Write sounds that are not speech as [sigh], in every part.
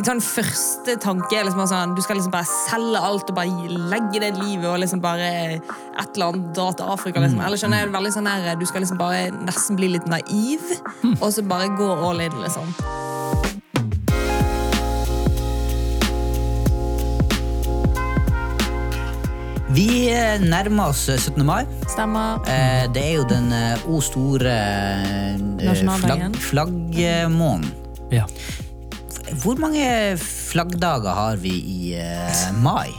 sånn første tanke er liksom sånn, Du skal liksom bare selge alt og bare legge det livet og liksom bare et eller annet dra til Afrika. liksom. Eller skjønner jeg, veldig sånn her, Du skal liksom bare nesten bli litt naiv, og så bare gå all in, liksom. Vi eh, nærmer oss eh, 17. mai. Stemmer. Eh, Det er jo den eh, o store eh, flagg, flaggmånen. Ja. Hvor mange flaggdager har vi i uh, mai?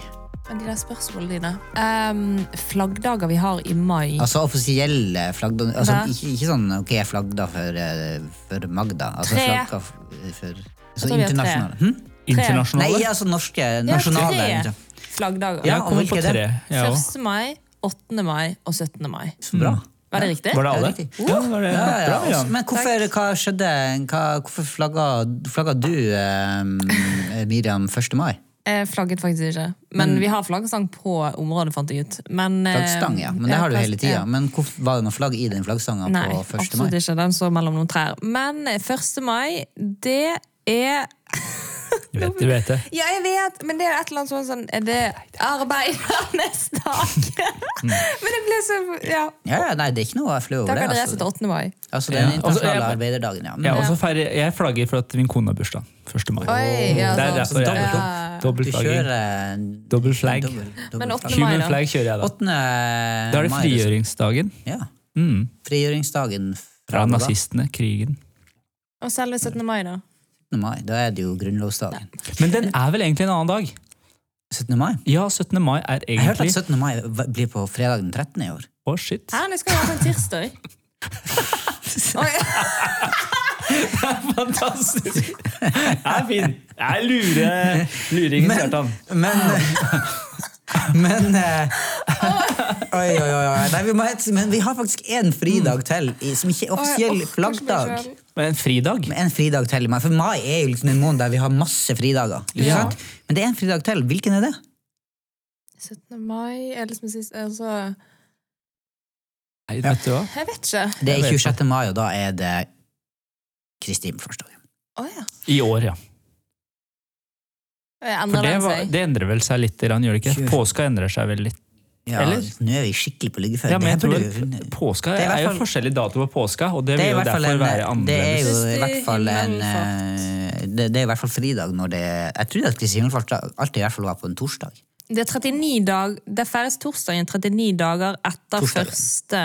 De der spørsmålene dine. Um, flaggdager vi har i mai Altså offisielle flaggdager. Altså, ikke, ikke sånn ok, jeg flagda for, eh, for Magda. Altså Tre. flagga for så internasjonale. Hm? internasjonale. Nei, altså norske. Ja, Nasjonale. tre flaggdager. Ja, og hvilke er det? tre. jeg også. 1. mai, 8. mai og 17. mai. Så bra. Var det riktig? Var det alle? Ja, var det Ja, ja, bra, ja. Men hvorfor, hva skjedde? Hva, hvorfor flagga, flagga du, eh, [laughs] Miriam, 1. mai? Jeg flagget faktisk ikke. Men vi har flaggstang på området, fant jeg ut. Men, eh, Flaggstang, ja. Men det har du hele tida. Men hvorfor, var det noe flagg i den flaggstanga på 1. absolutt mai? ikke. Den står mellom noen trær. Men eh, 1. mai, det er Du vet, du vet det. [laughs] Ja, jeg vet, men det er et eller annet sånn sånn Er det arbeidernes [laughs] dag? Mm. [laughs] men det ble så Ja. Ja, ja, nei, det er ikke noe flau over. Det, adresse Altså. til 8. mai. altså, det den Ja, altså, internasjonale ja. arbeiderdagen, ja. Men, Jeg, også feirer, jeg flagger for at min kone har bursdag. 1. mai. Oi, ja, det er derfor jeg du Dobbeltflagging. Dobbel flagg. Men 8. flagg. mai, da? flag kjører jeg da. 8. Da er det frigjøringsdagen Ja. mm. Frigjøringsdagen fra fra nazistene, krigen. Og selve 17. mai, da? 17. mai, da er det jo grunnlovsdagen. Men den er vel egentlig en annen dag? 17. mai? Ja, 17. mai er egentlig Jeg hørte at 17. mai blir på fredag den 13. i år. Å, shit. Hæ, det skal jo på en tirsdag. [laughs] er Fantastisk! Det er fin. Det er lure, luringen, Men- Kjartan. Men Men eh, Oi, oi, oi. Nei, vi må, men vi har faktisk én fridag til som ikke er offisiell flaggdag. En fridag? En fridag til i mai. For mai er jo liksom en måned der vi har masse fridager. Ikke Ja. sant? Men det er en fridag til. Hvilken er det? 17. mai er liksom sist altså, Nei, vet du hva? Jeg vet ikke. Det er 26. mai, og da er det Kristi himmelfartsdag. Å ja. I år, ja. For det, var, det endrer vel seg litt, gjør det ikke? Påska endrer seg vel litt. Ja, Eller? Nå er vi skikkelig på liggeføre. Ja, men jeg Det tror burde Påska Det er er, jo forskjellig dato på påska, og det det vil jo derfor en, være det er jo i hvert fall en Himmelfart. eh, det, det er i hvert fall fridag når det Jeg trodde at Kristi himmelfartsdag alltid i hvert fall var på en torsdag. Det er 39 dag, det feires torsdagen 39 dager etter Torsdagen. første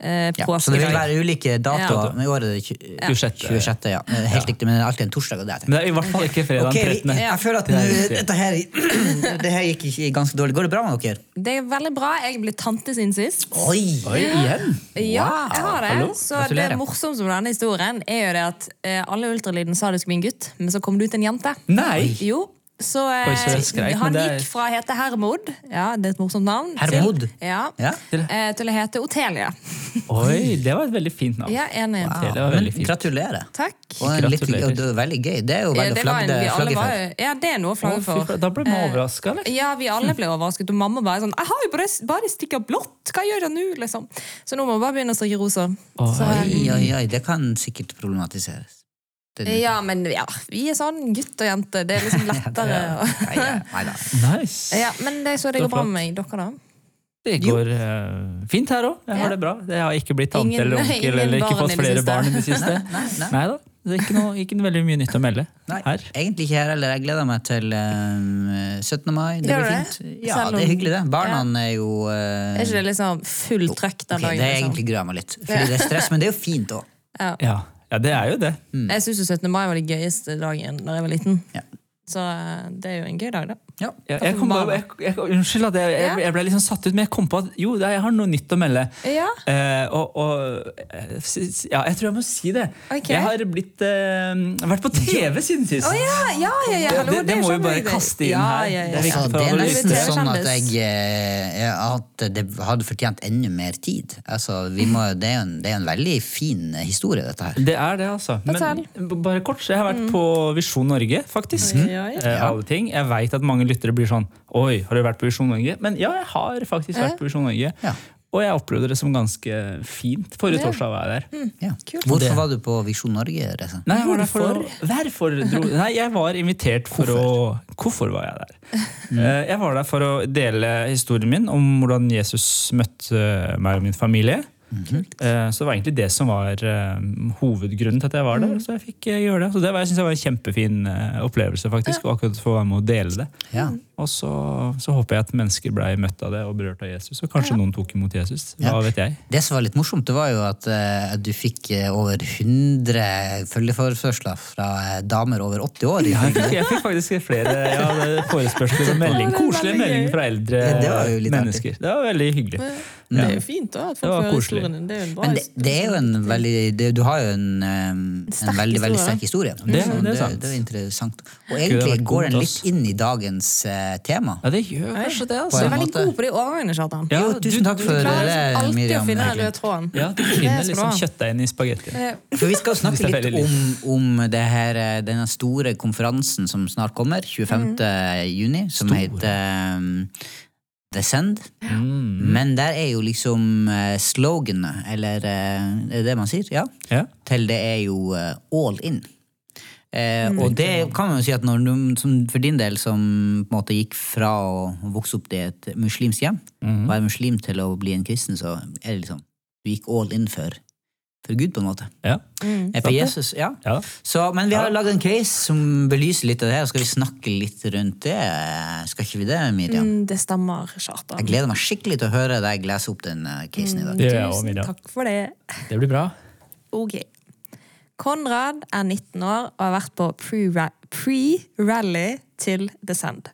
eh, Ja, så det vil være ulike datoer. Ja. I år er det 26. 26. Ja. Helt riktig, men det er alltid en torsdag. Og det Men det er i hvert fall ikke fredag okay, den 13. jeg føler at dette her, [clears throat] det her gikk ikke ganske dårlig. Går det bra med dere? Det er veldig bra. Jeg ble tante sin sist. Oi! Oi, igjen? Ja, jeg har det. hallo. Så Gratulerer. det morsomste med denne historien er jo det at eh, alle ultralyden sa det skulle bli en gutt, men så kom det ut en jente. Nei! Jo, så, eh, skrek, han er- gikk fra å hete Hermod, ja, det er et morsomt navn, Hermod? til, ja, Ja. eh, til å hete Otelia. Oi, det var et veldig fint navn. Ja, enig. Wow. Det var Men veldig fint. gratulerer. Takk. Og en litt, og det er veldig gøy. Det er jo veldig flagget det var for. ja, det er noe å Å, flagge for. Da ble vi overraska, eller? Ja, vi alle ble overrasket. Og mamma bare sånn 'Jeg har jo bare, bare stikka blått! Hva gjør jeg nå?' liksom. Så nå må vi bare begynne å strikke rosa. Så, Oi, oi, oi, det kan sikkert problematiseres. Det, ja, men ja, vi er sånn gutt og jente. Det er liksom [laughs] lettere. ja, nei da. [laughs] Nice. ja, men det, så det Så går bra med meg. Dere, da? Det går uh, fint her òg. Jeg Ja. har det bra. Jeg har ikke blitt tante eller onkel [laughs] eller ikke fått flere barn i det siste. Nei, nei. Nei da. Det er ikke, noe, ikke veldig mye nytt å melde Nei, her. egentlig ikke her heller. Jeg gleder meg til um, 17. mai. Det blir fint. Ja, det er hyggelig, det. Barna er jo uh, Er ikke det liksom full trøkk den ok, dagen? Det er liksom? egentlig gruer meg litt. Fordi det er stress, men det er jo fint òg. ja. Ja. det er jo det. Jeg syns 17. mai var den gøyeste dagen da jeg var liten. Ja. Så eh, det er jo en gøy dag, da. Ja. Jeg, jeg kom bare, jeg, jeg, unnskyld at jeg, jeg, jeg ble litt sånn satt ut, men jeg kom på at jo, jeg har noe nytt å melde. Ja. Eh, og, og eh, ja, jeg tror jeg må si det. Okay. Jeg har blitt eh, vært på TV siden sist. Oh, ja, ja, ja, ja, Det- hallo, det- det må vi bare kaste inn ja, her. Ja, ja. Det er Altså, det er nesten sånn at jeg eh, At det hadde fortjent enda mer tid. Altså, vi må, det, er en, det er en veldig fin historie, dette her. Det er det, altså. Men bare kort, jeg har vært på Visjon Norge, faktisk. Oi, oi. Eh, alle ting. Jeg veit at mange lyttere blir sånn Oi, har du vært på Visjon Norge? Men ja, jeg har faktisk vært på Visjon Norge. Ja. og jeg opplevde det som ganske fint. Forrige torsdag var jeg der. Ja. Kult. Hvorfor var du på Visjon Norge-reise? Nei, jeg var der for Hvorfor dro Nei, jeg var invitert for å Hvorfor var jeg der? Mm. [laughs] Jeg var der for å dele historien min om hvordan Jesus møtte meg og min familie. Eh, Så det var egentlig det som var eh, hovedgrunnen til at jeg var der. Så jeg fikk eh, gjøre det. Så det var, jeg synes det var en kjempefin opplevelse, faktisk. Og akkurat få være med å dele det. Ja. Og så, så håper jeg at mennesker ble møtt av det og berørt av Jesus. Og kanskje noen tok imot Jesus. Ja. Vet jeg? Det som var litt morsomt, det var jo at uh, du fikk eh, over 100 følgeforespørsler fra eh, damer over 80 år. Ja, Jeg fikk, jeg fikk faktisk flere ja, forespørsler og [laughs] melding, det koselige meldinger fra eldre det var jo litt artig. mennesker. Det var veldig hyggelig. Det er jo fint da, at Det folk var får høre koselig. historien din. Det er jo en bra Men det, det er jo en veldig det, Du har jo en, um, en veldig, veldig sterk historie. Det- det er sant. det er interessant. Og det egentlig går den litt inn i dagens eh, tema. Ja, det gjør kanskje det, altså. Du altså. er veldig god på de overgangene, Kjartan. Ja, Jo, tusen takk for Du klarer det, alltid Miriam. å finne den røde tråden. Ja, du finner du liksom kjøttdeigen i spagettien. Eh, For Vi skal snakke litt om, om det her, eh, denne store konferansen som snart kommer, 25. juni, som Stor. heter um, The Send. Mm. Men der er jo liksom eh, sloganet, eller eh, er det det man sier? Ja. Ja. Til det er jo uh, all in. Eh, Mm. og det kan man jo si at når du, som for din del som på en måte gikk fra å vokse opp i et muslimsk hjem, Mhm. være muslim til å bli en kristen, så er det liksom Du gikk all in for, for Gud, på en måte. Ja. mm. Eh, For Jesus, ja. ja. Så, men vi har laget en case som belyser litt av det her. Skal vi snakke litt rundt det? Skal ikke vi det, Miriam? Mm, Det stemmer, Jeg gleder meg skikkelig til å høre deg lese opp den eh, casen i dag. Det gjør jeg også, Tusen Miriam. takk for det. Det blir bra. Ok. Konrad er 19 år og har vært på pre-ra- pre-rally til The Send.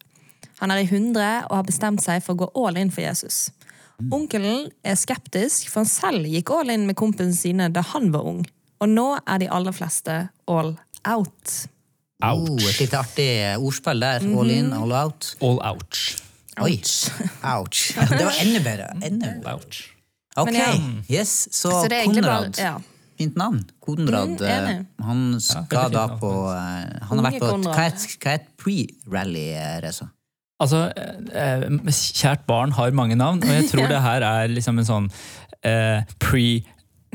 Han er i 100 og har bestemt seg for å gå all in for Jesus. Onkelen er skeptisk, for han selv gikk all in med kompisene sine da han var ung. Og nå er de aller fleste all out. Oh, et litt artig ordspill der. All in, all out. All ouch. Oi. Ouch. [laughs] Ouch. Det var enda bedre. Enda bedre. ouch. Ok, yes. Så, Så egentlig bare ja. Fint navn. Konrad. Mm, eh, han skal ja, da på eh, Han har vært på et, hva er et, er et pre-rally-race? Altså, eh, kjært barn har mange navn, og jeg tror [laughs] det her er liksom en sånn eh, pre...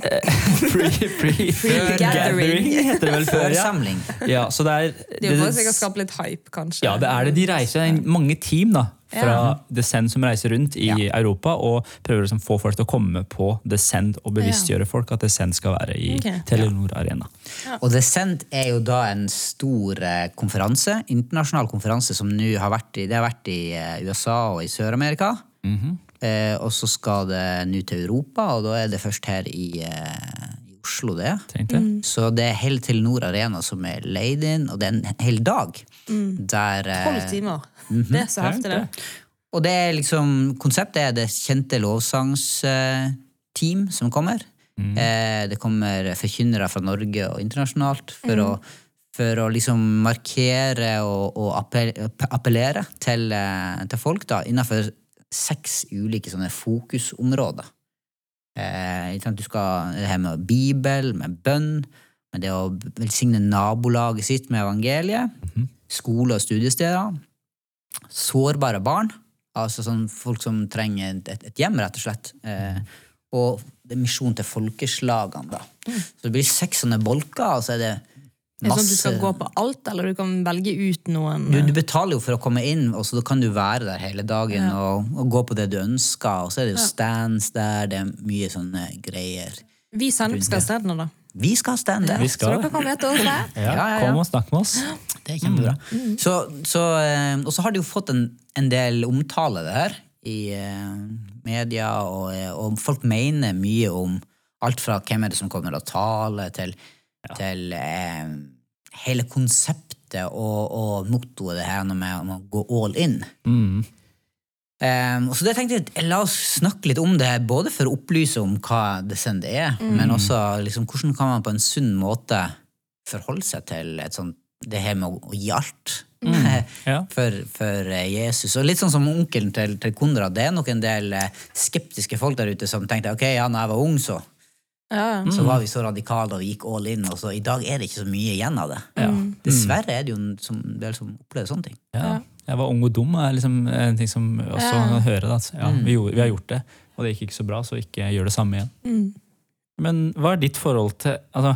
eh, pre, pre, Gathering. heter det vel før, ja. Ja. Så det er Det er jo sikkert skape litt hype, kanskje. Ja, det er det. De reiser er mange team da, fra Ja. The Send som reiser rundt i Ja. Europa og prøver å liksom få folk til å komme på The Send og bevisstgjøre folk at The Send skal være i okay. Telenor Arena. Og The Send er jo da en stor eh, konferanse, internasjonal konferanse som nå har vært i, det har vært i eh, USA og i Sør-Amerika. Eh, og så skal det nå til Europa, og da er det først her i, eh, i Oslo, det. Tenkte. Så det er helt til Nord Arena som er leid inn, og det er en hel dag. Der eh, Tolv timer. Det er så heftig, det. Og det er liksom, konseptet er det kjente lovsangsteam som kommer. Eh, det kommer forkynnere fra Norge og internasjonalt for, å, for å liksom markere og, og appellere til, eh, til folk da, innenfor seks ulike sånne fokusområder. Eh, du skal det her med Bibel, med bønn, med det å velsigne nabolaget sitt med evangeliet, skole og studiesteder, sårbare barn, altså sånn folk som trenger et, et, hjem, rett og slett, eh, og misjon til folkeslagene. da. Så det blir seks sånne bolker, og så er det Det sånn at du skal gå på alt, eller du kan velge ut noen du, du betaler jo for å komme inn, og så kan du være der hele dagen og, og gå på det du ønsker. Og så er det jo stands der, det er mye sånne greier. Vi sender skal stedene, da. Vi skal ha stand der. Vi Så dere kan etter oss der. [laughs] ja, Ja, ja, ja. Kom og snakk med oss. Det er kjempebra. Så, så, eh, og så har det jo fått en, en del omtale, det her, i eh, media, og, eh, og folk mener mye om alt fra hvem er det som kommer og taler, til, til eh, hele konseptet og, og mottoet det her med om å gå all in. Mm. Um, så det tenkte jeg, La oss snakke litt om det, både for å opplyse om hva Descend er, men også liksom, hvordan kan man på en sunn måte forholde seg til et sånt, det her med å, gi alt [laughs] Ja. for, for eh, Jesus. Og litt sånn som onkelen til, til Konrad, det er nok en del eh, skeptiske folk der ute som tenkte ok, ja, når jeg var ung, så, Ja, så var vi så radikale og vi gikk all in, og så i dag er det ikke så mye igjen av det. Ja. Dessverre er det jo en som, del som opplever sånne ting. Ja. jeg var ung og dum, er liksom en ting som også Ja. kan høre. Da. at, Ja, vi, gjorde, vi har gjort det, og det gikk ikke så bra, så ikke gjør det samme igjen. Mm. Men hva er ditt forhold til altså,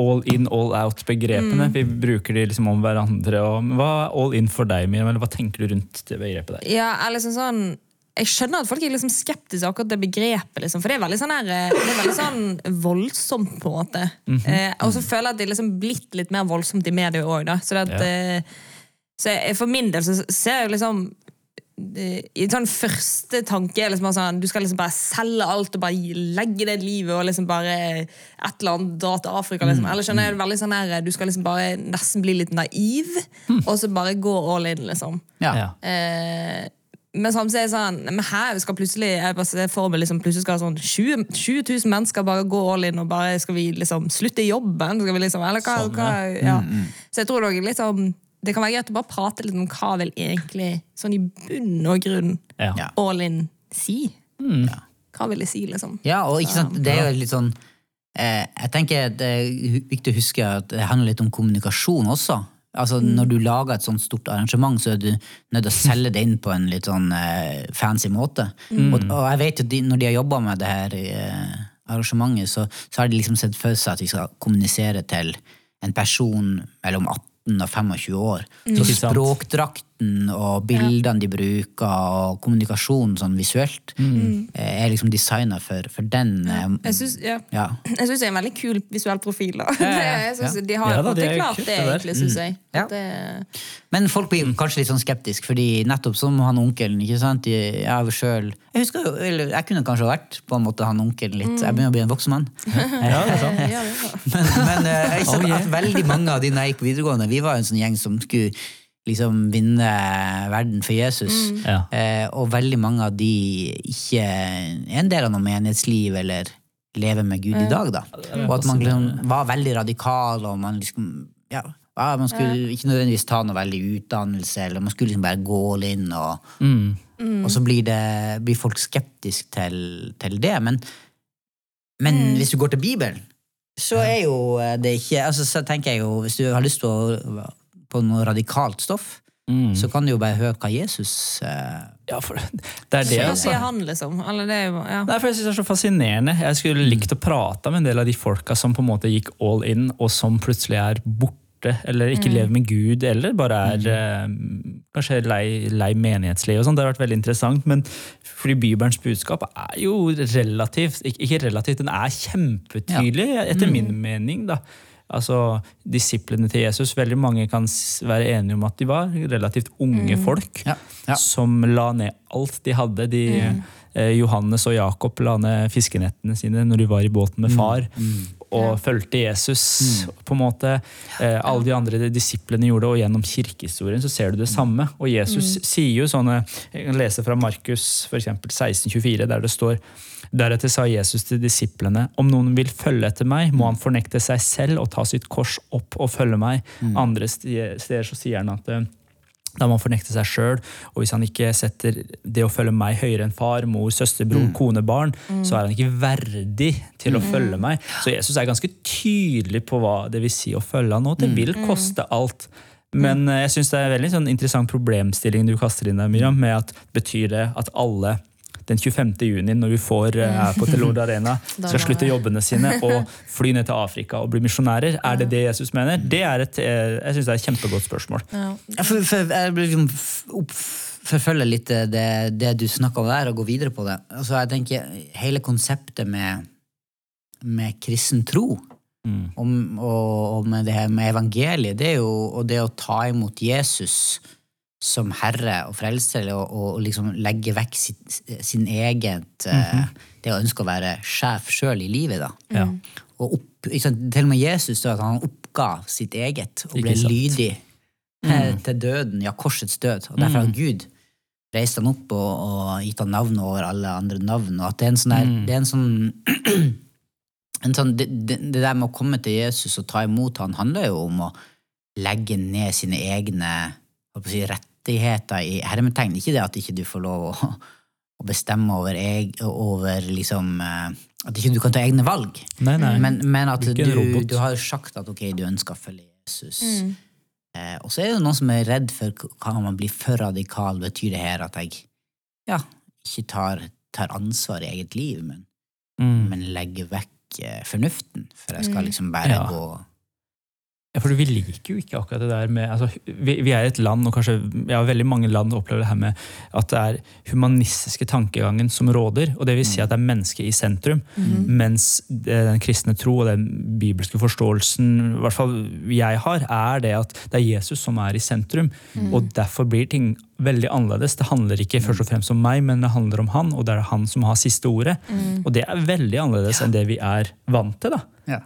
all in, all out-begrepene? Vi bruker de liksom om hverandre. Og, hva er all in for deg, Miriam? Eller hva tenker du rundt det begrepet der? Ja, er liksom sånn jeg skjønner at folk er liksom skeptiske akkurat det begrepet. Liksom, for det er veldig sånn, her, eh, det er veldig sånn voldsomt, på en måte. eh, og så føler jeg at det er liksom blitt litt mer voldsomt i media òg. Så, Ja. eh, så jeg, for min del så ser jeg liksom eh, i sånn første tanke er liksom sånn Du skal liksom bare selge alt og bare legge det livet og liksom bare et eller annet dra til Afrika. Liksom. Eller skjønner jeg veldig sånn her Du skal liksom bare nesten bli litt naiv, og så bare gå all in, liksom. Ja. Eh, men samtidig er sånn men her skal plutselig jeg bare ser for meg liksom, plutselig skal sånn 20, 20 000 mennesker bare gå all in og bare skal vi liksom slutte i jobben. Skal vi liksom, eller hva, Sånn, hva, ja. Så jeg tror det, er sånn, det kan være greit å bare prate litt om hva vil egentlig sånn i bunn og grunn Ja. All in si. Hva vil det si, liksom? Ja, og ikke sant, det er jo litt sånn eh, Jeg tenker det er viktig å huske at det handler litt om kommunikasjon også. Altså Når du lager et sånt stort arrangement, så er du nødt til å selge det inn på en litt sånn eh, fancy måte. Og, og jeg vet jo, de, når de har jobba med det her eh, arrangementet, så, så har de liksom sett for seg at de skal kommunisere til en person mellom 18 og 25 år. Så språkdrakt. Språkdrakten og bildene de bruker, og kommunikasjonen sånn visuelt, mm. er liksom designa for, for den eh, Jeg syns ja. ja. [clears throat] Det er en veldig kul visuell profil. da. Ja, ja, Det, [laughs] jeg synes, ja. De har Ja da, det er klart, kult, det, egentlig, syns jeg. Ja. Det, Men folk blir kanskje litt sånn skeptiske, fordi nettopp som han onkelen ikke sant? Jeg, jeg, selv, jeg husker jo, eller jeg kunne kanskje vært på en måte han onkelen litt. Jeg begynner å bli en voksen mann. Ja, det er sant. [laughs] er. [laughs] Men, men eh, jeg så Oh, yeah. at veldig mange av de når jeg gikk på videregående, vi var en sånn gjeng som skulle liksom vinne verden for Jesus. Ja. Eh, og veldig mange av de ikke er en del av noe menighetsliv eller lever med Gud i dag. da. Og at man liksom var veldig radikal, og man liksom ja, ja, man skulle ikke nødvendigvis ta noe veldig utdannelse, eller man skulle liksom bare gå all in, og, Mm. og så blir, det, blir folk skeptiske til, til det. Men, men hvis du går til Bibelen, så er jo det ikke altså, Så tenker jeg jo, Hvis du har lyst på, på noe radikalt stoff, Mm. så kan du jo bare høre hva Jesus eh, Ja, for det er det, altså. sier han, liksom? Eller det er jo, ja. Nei, for jeg synes det er så fascinerende. Jeg skulle likt å prate med en del av de folka som på en måte gikk all in, og som plutselig er borte, eller ikke lever med Gud, eller bare er eh, kanskje lei, lei menighetsliv og sånn. Det har vært veldig interessant, men fordi Bibelens budskap er jo relativt, ikke, relativt, den er kjempetydelig, etter min mening, da. Altså, Disiplene til Jesus, veldig mange kan være enige om at de var relativt unge folk Ja, ja. som la ned alt de hadde. De, eh, Johannes og Jakob la ned fiskenettene sine når de var i båten med far, og fulgte Jesus. på en måte. Eh, alle de andre disiplene gjorde det, og gjennom kirkehistorien så ser du det samme. Og Jesus sier jo sånne Jeg kan lese fra Markus for eksempel 1624, der det står Deretter sa Jesus til disiplene, om noen vil følge etter meg, må han fornekte seg selv og ta sitt kors opp og følge meg. Andre steder så sier han at eh, da må han fornekte seg sjøl, og hvis han ikke setter det å følge meg høyere enn far, mor, søster, bror, kone, barn, så er han ikke verdig til å følge meg. Så Jesus er ganske tydelig på hva det vil si å følge han, og det vil koste alt. Men eh, jeg syns det er en veldig sånn interessant problemstilling du kaster inn der, Miriam, med at betyr det at alle den 25. juni, når vi får eh, på Telord Arena, [laughs] skal slutte jobbene sine [laughs] og fly ned til Afrika og bli misjonærer. Er det det Jesus mener? Det er et, eh, jeg synes det er et kjempegodt spørsmål. Ja. For, for, jeg liksom forfølge litt det, det du snakka om der, og gå videre på det. Altså, jeg tenker Hele konseptet med, med kristen tro, Mm. om, og, og med det her med evangeliet, det er jo og det å ta imot Jesus som herre og frelser, og, og liksom legge vekk sitt, sin eget eh, Det å ønske å være sjef sjøl i livet, da. Ja. Og opp, liksom, til og med Jesus står at han oppga sitt eget og ble lydig mm. til døden, ja, korsets død. Og derfor har Gud reist han opp og, og gitt han navn over alle andre navn. Og at det er en sånn der, det er en sånn, [clears throat] en sånn det, det, det der med å komme til Jesus og ta imot han handler jo om å legge ned sine egne si, rettigheter i hermetegn. Ikke det at ikke du får lov å, å bestemme over, eg, over liksom eh, At ikke du kan ta egne valg. Nei, nei. Men, men at Du du, har sagt at ok, du ønsker å følge Jesus. Eh, og så er det noen som er redd for kan man bli for radikal. Betyr det her at jeg ja, ikke tar, tar ansvar i eget liv, men, Mm. men legger vekk eh, fornuften? For jeg skal liksom bare Ja. gå Ja, for Vi liker jo ikke akkurat det der med altså, vi, vi er et land, og kanskje ja, veldig mange land opplever det her med at det er humanistiske tankegangen som råder. og Det vil si at det er mennesket i sentrum. Mens den kristne tro og den bibelske forståelsen i hvert fall jeg har, er det at det er Jesus som er i sentrum. Og derfor blir ting veldig annerledes. Det handler ikke først og fremst om meg, men det handler om han, og det er han som har siste ordet. Og det er veldig annerledes enn det vi er vant til. da.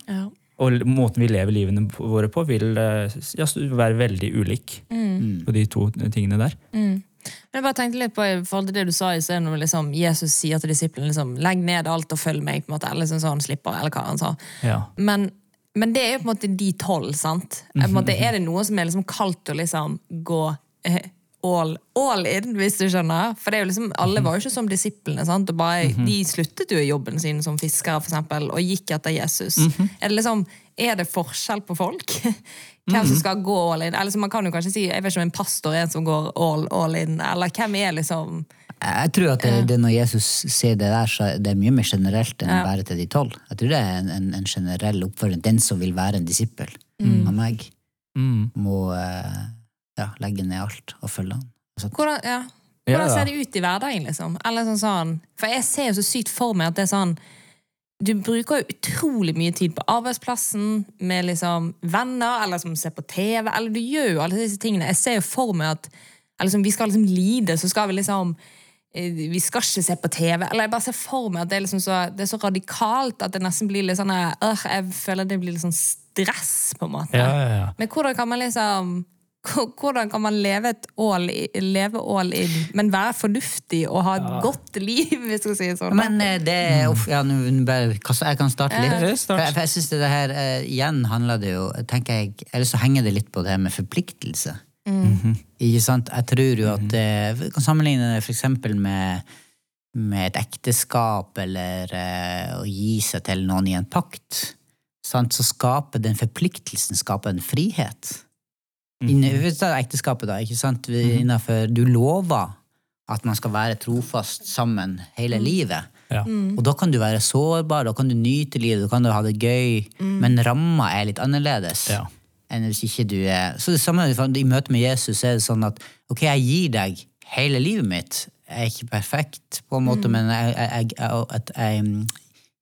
ja. Og måten vi lever livene våre på, vil eh, ja, være veldig ulik på de to tingene der. Men jeg bare tenkte litt på i forhold til det du sa i sted, når liksom, Jesus sier til disiplene liksom, legg ned alt og følg meg. på en måte, eller liksom sånn, slipper, eller hva han sa. Ja. Men, men det er jo på en måte de tolv, sant? På en måte, er det noe som er liksom kaldt å liksom gå eh, all, all in, hvis du skjønner? For er liksom, alle var jo ikke som disiplene. bare, De sluttet jo i jobben sin som fiskere for eksempel, og gikk etter Jesus. Er det liksom, er det forskjell på folk? [laughs] Hvem som skal gå all in? Eller så man kan jo kanskje si, jeg vet ikke om en pastor er en som går all, all in, eller hvem er liksom Jeg tror at det, det når Jesus sier det der, så er det mye mer generelt enn Ja. bare til de tolv. Jeg tror det er en, en, en generell oppfordring. Den som vil være en disippel av meg, Mm. må eh, ja, legge ned alt og følge han. Altså, Hvordan, ja. Hvordan ser det ut i hverdagen, liksom? Eller sånn sånn For jeg ser jo så sykt for meg at det er sånn Du bruker jo utrolig mye tid på arbeidsplassen med liksom venner, eller som ser på TV, eller du gjør jo alle disse tingene. Jeg ser jo for meg at eller liksom, vi skal liksom lide, så skal vi liksom eh, vi skal ikke se på TV. Eller jeg bare ser for meg at det er, liksom så, det er så radikalt at det nesten blir litt sånn øh, Jeg føler det blir litt sånn stress, på en måte. Ja, ja, ja. Men hvordan kan man liksom hvordan kan man leve et all, i- leve all in, men være fornuftig og ha et godt liv, hvis jeg sier sånn? Men eh, det uff, ja, bare, Jeg kan starte litt. Ja. For, jeg- for jeg synes det her, eh, Igjen handler det jo tenker jeg, Eller så henger det litt på det her med forpliktelse. Ikke sant? Jeg tror jo at eh, Vi kan sammenligne det eksempel med, med et ekteskap eller uh, å gi seg til noen i en pakt. Sant? Så skaper den forpliktelsen skaper en frihet. Inne, hvis er ekteskapet, da. ikke sant? Innenfor, du lover at man skal være trofast sammen hele livet. Ja. Og da kan du være sårbar, da kan du nyte livet, da kan du ha det gøy, men ramma er litt annerledes. Ja. Enn hvis ikke du er Så det samme i møte med Jesus er det sånn at ok, jeg gir deg hele livet mitt. Jeg er ikke perfekt, på en måte, men jeg, jeg, jeg, at jeg mm,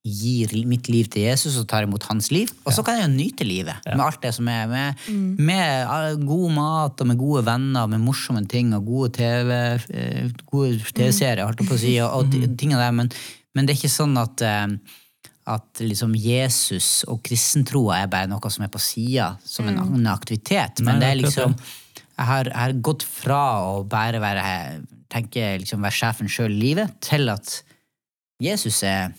gir mitt liv til Jesus og tar imot hans liv. Og så kan jeg jo nyte livet med alt det som er. Med, med god mat og med gode venner, med morsomme ting og gode TV, eh, gode TV-serier, holdt jeg på å si, og, og de tingene der. Men, men det er ikke sånn at eh, at liksom Jesus og kristentroa er bare noe som er på sida, som en annen aktivitet. Men det er liksom Jeg har, jeg har gått fra å bare være tenke liksom være sjefen sjøl i livet, til at Jesus er,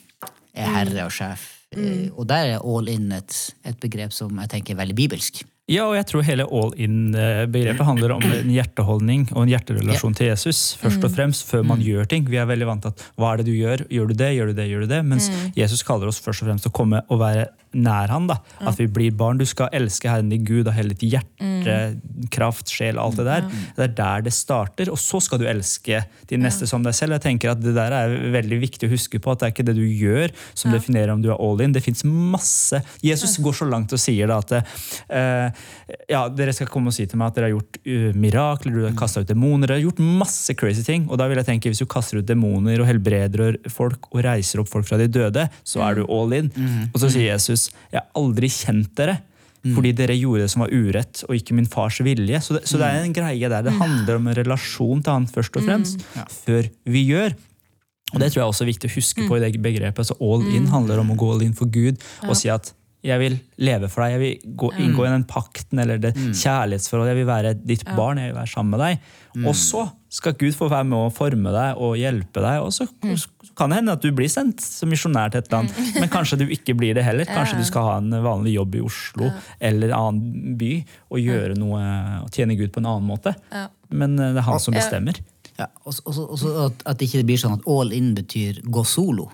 er herre og sjef. Mm. Og der er all in et, et begrep som jeg tenker er veldig bibelsk. Ja, og jeg tror hele all in-begrepet handler om en hjerteholdning og en hjerterelasjon til Jesus. først og fremst, Før man gjør ting. Vi er veldig vant til at hva er det du gjør? Gjør du det? Gjør du det? Gjør du det? Mens Jesus kaller oss først og fremst å komme og være nær han. da. At vi blir barn. Du skal elske Herren din Gud av hele ditt hjerte, kraft, sjel, alt det der. Det er der det starter. Og så skal du elske din neste som deg selv. Jeg tenker at Det der er veldig viktig å huske på, at det er ikke det du gjør som definerer om du er all in. Det fins masse Jesus går så langt og sier da at uh, ja, dere skal komme og si til meg at dere har gjort uh, mirakler, du har kasta ut demoner, dere har gjort masse crazy ting. Og da vil jeg tenke, hvis du kaster ut demoner og helbreder folk og reiser opp folk fra de døde, så er du all in. Og så sier Jesus, jeg har aldri kjent dere. Fordi dere gjorde det som var urett, og ikke min fars vilje. Så det, så det er en greie der. Det handler om en relasjon til han først og fremst, før vi gjør. Og det tror jeg er også viktig å huske på i det begrepet. Så all in handler om å gå all in for Gud og si at jeg vil leve for deg, jeg vil gå, inngå i den pakten eller det kjærlighetsforholdet. Jeg vil være ditt barn, jeg vil være sammen med deg. Og så skal Gud få være med å forme deg og hjelpe deg. Og så kan det hende at du blir sendt som misjonær til et land, men kanskje du ikke blir det heller. Kanskje du skal ha en vanlig jobb i Oslo eller en annen by og gjøre noe og tjene Gud på en annen måte. Men eh, det er han som bestemmer. Ja, og så- og så- at, at ikke det blir sånn at all in betyr gå solo.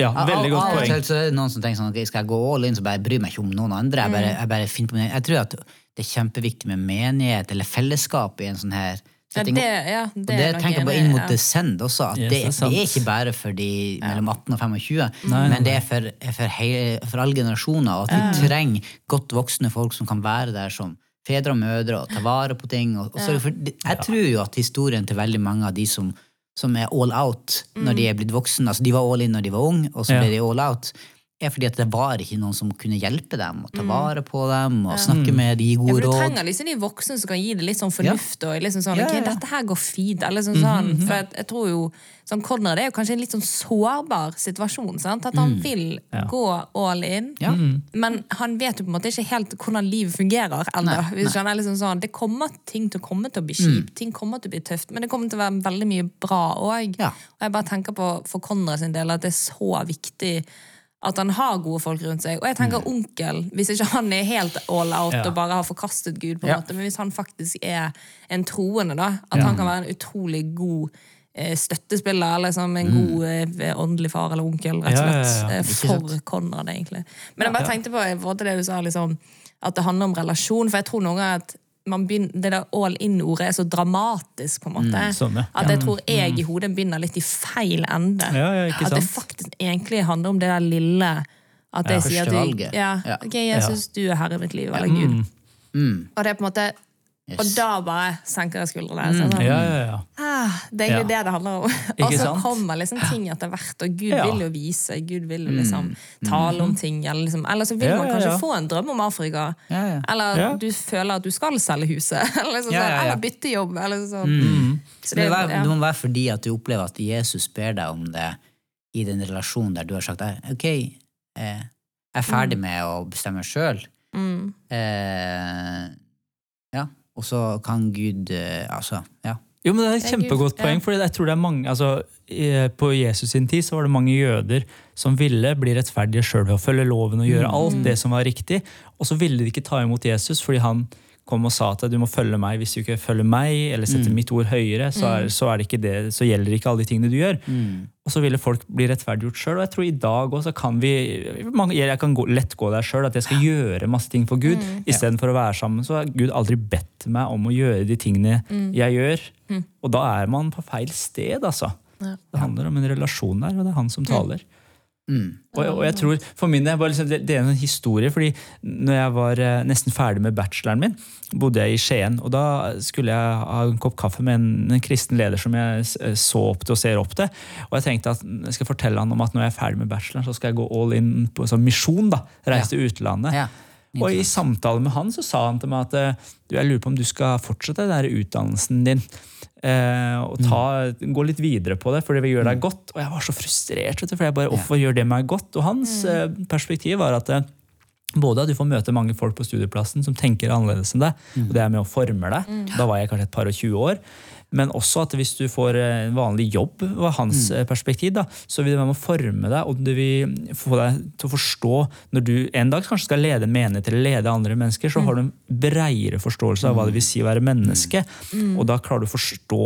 Ja, veldig godt poeng. er noen som tenker sånn, ok, skal jeg gå all in, så bare bryr meg ikke om noen andre. Jeg bare, jeg bare finner på min Jeg tror at det er kjempeviktig med menighet eller fellesskap i en sånn her Ja, det, ja, det, og det er tenker jeg på inn mot ja. Descend også. At Yes, det, det er det er ikke bare for de mellom 18 og 25, Nei, men det er for, for, hele, for alle generasjoner. Og at vi trenger godt voksne folk som kan være der som fedre og mødre og ta vare på ting. Og, og for, jeg tror jo at historien til veldig mange av de som, som er all out når de er blitt voksne, altså de var all in når de var unge, og så Ja. ble de all out, er fordi at det var ikke noen som kunne hjelpe dem og ta vare på dem og snakke med de Ja, for du trenger liksom de voksne som kan gi det litt sånn fornuft. Og liksom sånn, Ja, ok, ja, ja. dette her går fint. Eller sånn, sånn, for jeg, jeg tror jo sånn Conrad er jo kanskje en litt sånn sårbar situasjon. Sant? At han vil gå all in, Ja. men han vet jo på en måte ikke helt hvordan livet fungerer ennå. Liksom sånn, Det kommer ting til å komme til å bli kjipt, ting kommer til å bli tøft, men det kommer til å være veldig mye bra òg. Ja. Og jeg bare tenker på for Conrad sin del at det er så viktig at han har gode folk rundt seg. Og jeg tenker onkel, hvis ikke han er helt all out Ja. og bare har forkastet Gud, på en Ja. måte, men hvis han faktisk er en troende, da, at han kan være en utrolig god eh, støttespiller, eller som en god eh, åndelig far eller onkel, rett og Ja, ja, slett, ja. eh, for Konrad, egentlig. Men jeg bare tenkte på i forhold til det du sa, liksom, at det handler om relasjon, for jeg tror noen ganger at begynner, det der all in-ordet er så dramatisk, på en måte. sånn, ja. At jeg tror jeg i hodet begynner litt i feil ende. Ja, ja, ikke at det faktisk egentlig handler om det der lille At jeg Ja. sier at du, ja, okay, ok, Jesus, du er herre i mitt liv, eller Gud. Og det er på en måte Og da bare senker jeg skuldrene. Så, sånn, Ja, ja, ja. ah, det er egentlig det det handler om. [laughs] Og så kommer liksom ting etter hvert, og Gud vil jo vise, Gud vil jo liksom tale om ting. Eller, liksom, eller så vil man kanskje få en drøm om Afrika. Ja, ja. Eller du føler at du skal selge huset. [laughs] Eller, sånn, ja, ja. eller bytte jobb. Eller sånn. Så det, det- det må være fordi at du opplever at Jesus ber deg om det i den relasjonen der du har sagt "Eh, ok, eh, jeg er ferdig med å bestemme sjøl. Mm. Eh, og så kan Gud eh, Altså, ja. Jo, men Det er et kjempegodt poeng. fordi jeg tror det er mange, altså, På Jesus sin tid så var det mange jøder som ville bli rettferdige sjøl ved å følge loven og gjøre Mm. alt det som var riktig. Og så ville de ikke ta imot Jesus fordi han kom og sa at du må følge meg. Hvis du ikke følger meg eller setter mitt ord høyere, så, Mm. er, så, er det det, så gjelder ikke alle de tingene du gjør. Og så ville folk bli rettferdiggjort sjøl. Og jeg tror i dag også kan vi Jeg kan gå, lett gå der sjøl, at jeg skal gjøre masse ting for Gud. Mm. Istedenfor å være sammen, så har Gud aldri bedt meg om å gjøre de tingene Mm. jeg gjør. Og da er man på feil sted, altså. Ja. Det handler om en relasjon der, og det er han som taler. Mm. Og, og jeg tror, for min del, liksom, det, det er en historie, fordi når jeg var eh, nesten ferdig med bacheloren min, bodde jeg i Skien, og da skulle jeg ha en kopp kaffe med en, en kristen leder som jeg eh, så opp til og ser opp til. Og jeg tenkte at jeg skal fortelle han om at når jeg er ferdig med bacheloren, så skal jeg gå all in på sånn misjon. da, Reise til utlandet. ja. Og i samtale med han så sa han til meg at eh, du, jeg lurer på om du skal fortsette den utdannelsen din. Eh, og ta, gå litt videre på det, for det vil gjøre deg godt. Og jeg var så frustrert, for jeg bare, hvorfor gjør det meg godt? Og hans mm. perspektiv var at eh, både at du får møte mange folk på studieplassen som tenker annerledes enn deg, og det er med å forme deg. Da var jeg kanskje et par og 20 år. Men også at hvis du får eh, en vanlig jobb, var hans mm. perspektiv, da, så vil det være med å forme deg, og det vil få deg til å forstå Når du en dag kanskje skal lede en menighet eller lede andre mennesker, så har du en breiere forståelse av hva det vil si å være menneske. Og da klarer du å forstå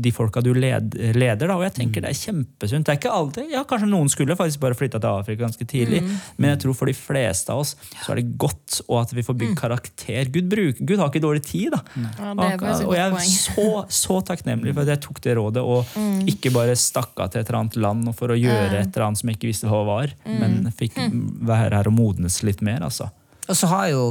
de folka du led, leder. Da, og jeg tenker det er kjempesunt. Det er ikke alltid, ja Kanskje noen skulle faktisk bare flytta til Afrika ganske tidlig, men jeg tror for de fleste av oss så er det godt og at vi får bygd karakter. Gud, bruk, Gud har ikke dårlig tid. da. Ja, Og, og jeg er så, så takknemlig for at jeg tok det rådet og ikke bare stakk av til et eller annet land for å gjøre et eller annet som jeg ikke visste hva var, men fikk være her og modnes litt mer. altså. Og så har jo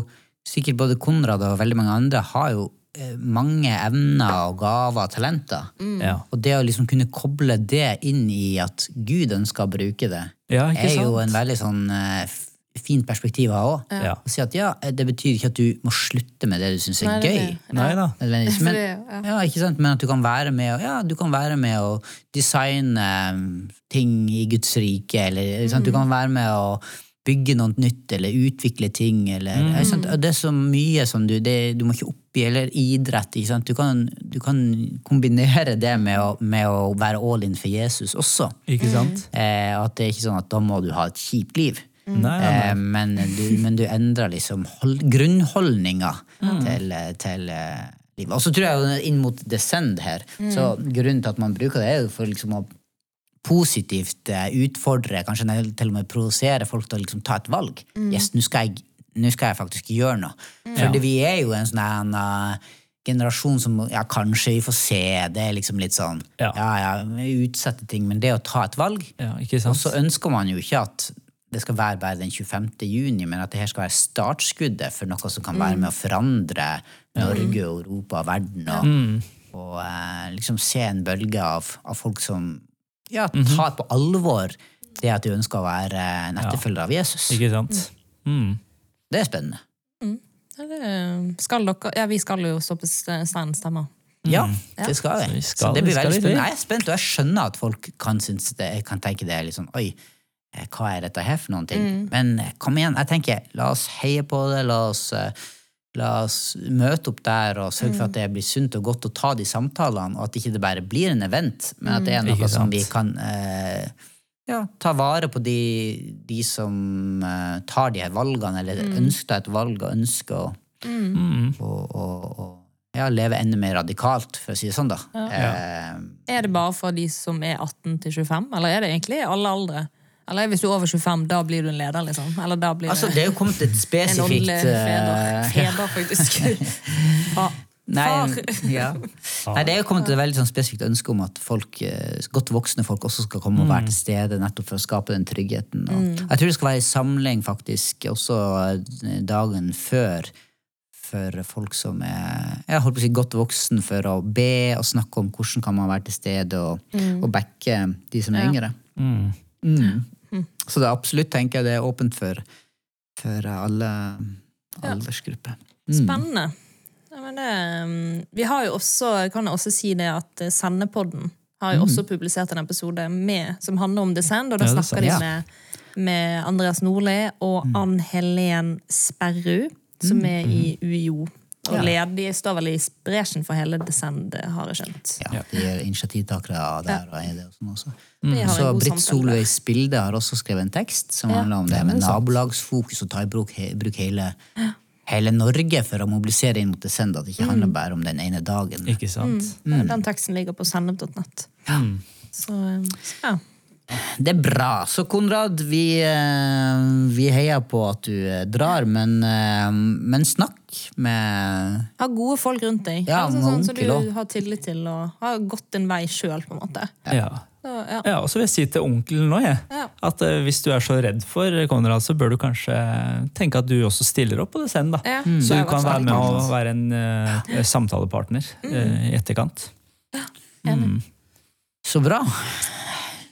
sikkert både Konrad og veldig mange andre har jo eh, mange evner og gaver og talenter. Ja. Og det å liksom kunne koble det inn i at Gud ønsker å bruke det, Ja, er jo en veldig sånn eh, fint perspektiv å ha òg. Ja. Si at ja, det betyr ikke at du må slutte med det du syns er Nei, det er gøy. det. Nei da. [laughs] Men, [laughs] ja. ikke sant? men at du kan være med og, ja, du kan være med å designe um, ting i Guds rike, eller ikke sant? du kan være med å bygge noe nytt, eller utvikle ting, eller sant? Det er så mye som du det, Du må ikke oppgi Eller idrett, ikke sant? Du kan, du kan kombinere det med å, med å være all in for Jesus også. Ikke sant? Eh, at det er ikke sånn at da må du ha et kjipt liv. Nei, nei, nei. Eh, men, du, men du endrer liksom hold, grunnholdninga til, til eh, livet. Og så tror jeg inn mot descend her, så grunnen til at man bruker det, er jo for liksom å positivt eh, utfordre, kanskje til og med provosere folk til å liksom ta et valg. Yes, nå skal, jeg- nå skal jeg faktisk gjøre noe. For vi er jo en sånn en, uh, generasjon som ja, kanskje vi får se. Det er liksom litt sånn Ja. ja, ja, vi utsetter ting, men det å ta et valg Ja, ikke Og så ønsker man jo ikke at det skal være bare den 25. juni, men at det her skal være startskuddet for noe som kan være med å forandre Norge, Europa og verden. Og, og eh, liksom se en bølge av, av folk som ja, tar på alvor det at de ønsker å være en etterfølger av Jesus. Ikke sant? Mm. Det er spennende. Ja, det skal dere, ja, vi skal jo stå på stand stemmer. Ja, det skal Så vi. Så, det blir veldig spennende. Jeg er spent, og jeg skjønner at folk kan, synes det, kan tenke det er litt sånn Oi, hva er dette her for noen ting? Men eh, kom igjen, jeg tenker, la oss heie på det. La oss, eh, la oss møte opp der og sørge for at det blir sunt og godt å ta de samtalene, og at ikke det bare blir en event, men at det er noe Ikke som vi kan eh, ja, ta vare på de, de som eh, tar de her valgene, eller ønsker et valg og ønsker å Mm. og ja, leve enda mer radikalt, for å si det sånn, da. Eh, Er det bare for de som er 18 til 25, eller er det egentlig alle aldre? Eller hvis du er over 25, da blir du en leder, liksom? Eller da blir altså, det er jo kommet et en spesifikt En feder. eh, [laughs] Feder, faktisk. [laughs] Fa- Nei, ja. Nei, det er jo kommet et veldig sånn spesifikt ønske om at folk, eh, godt voksne folk også skal komme og være til stede nettopp for å skape den tryggheten. Og Jeg tror det skal være en samling faktisk også eh, dagen før for folk som er jeg holdt på å si godt voksen for å be og snakke om hvordan kan man være til stede og, og backe de som er yngre. Mm. Mm. Så det er absolutt tenker jeg det er åpent for, for alle aldersgrupper. Mm. Spennende. Ja, men det, um, vi har jo også, kan jeg også si det at Sendepodden har jo også publisert en episode med, som handler om Descend, og da Ja, er snakker de med, med Andreas Nordli og Ann Helen Sperrud, som er i UiO. Og Ja. ledig står vel i bresjen for hele Descend, har jeg skjønt. Ja, de er initiativtakere der og er det og sånn også. Mm. Så Britt samtale. Solveig Spilde har også skrevet en tekst som handler om det med nabolagsfokus og ta i bruk, he, bruk hele, hele Norge for å mobilisere inn mot Descend. At det ikke handler bare om den ene dagen. Ikke sant? Mm. Den teksten ligger på sennep.nett. Um, så ja. Det er bra. Så Konrad, vi, eh, vi heier på at du eh, drar, men, eh, men snakk med Ha gode folk rundt deg. Ja, altså, sånn som onkel du har tillit til, og har gått din vei sjøl, på en måte. Ja. Så, ja. Ja, og så vil jeg si til onkelen nå, jeg, Ja. at hvis du er så redd for Konrad, så bør du kanskje tenke at du også stiller opp på det scenen, da. Ja. Så er du kan være med og være en uh, samtalepartner eh, i etterkant. Så bra.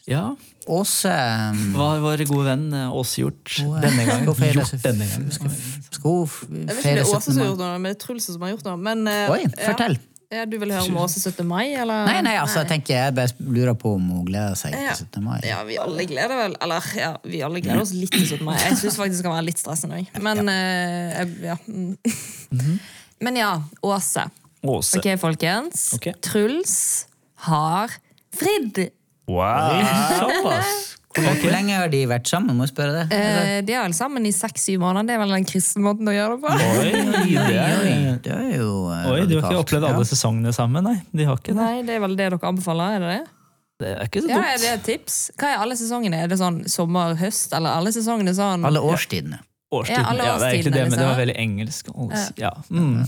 Ja, Åse eh, Hva har vår gode venn eh, Åse gjort Hun, eh, denne gangen? Gjort denne gangen. skal hun Jeg vet ikke om feire det er Åse 17. som har mai? gjort noe, men det er Truls som har gjort noe. Men, eh, Oi, fortell. Ja, du vil høre om Åse 17. mai, eller? Nei, nei, altså, jeg tenker jeg bare lurer på om hun gleder seg Ja. til 17. mai. Ja, vi alle gleder vel Eller, ja, vi alle gleder oss litt til 17. mai. Jeg syns faktisk det kan være litt stressende òg. Men ja. jeg- ja. mm. Men ja, Åse. Åse. Ok, folkens. Okay. Truls har fridd. Wow! Såpass! Hvor lenge har de vært sammen? Må jeg spørre det? Eh, de er vel sammen i seks-syv måneder. Det er vel den kristne måten å gjøre det på. Oi, det er, det er jo eh, oi, de har ikke opplevd alle sesongene sammen, nei. De har ikke det. Nei, det er vel det dere anbefaler? er det det? Det er ikke så Ja, dumt. er det et tips? Hva er alle sesongene? Er det sånn sommer, høst, eller alle sesongene sånn Alle årstidene. Årstiden. Ja, alle Ja, det er ikke det, men det var veldig engelsk. Ja, Ja. Mm.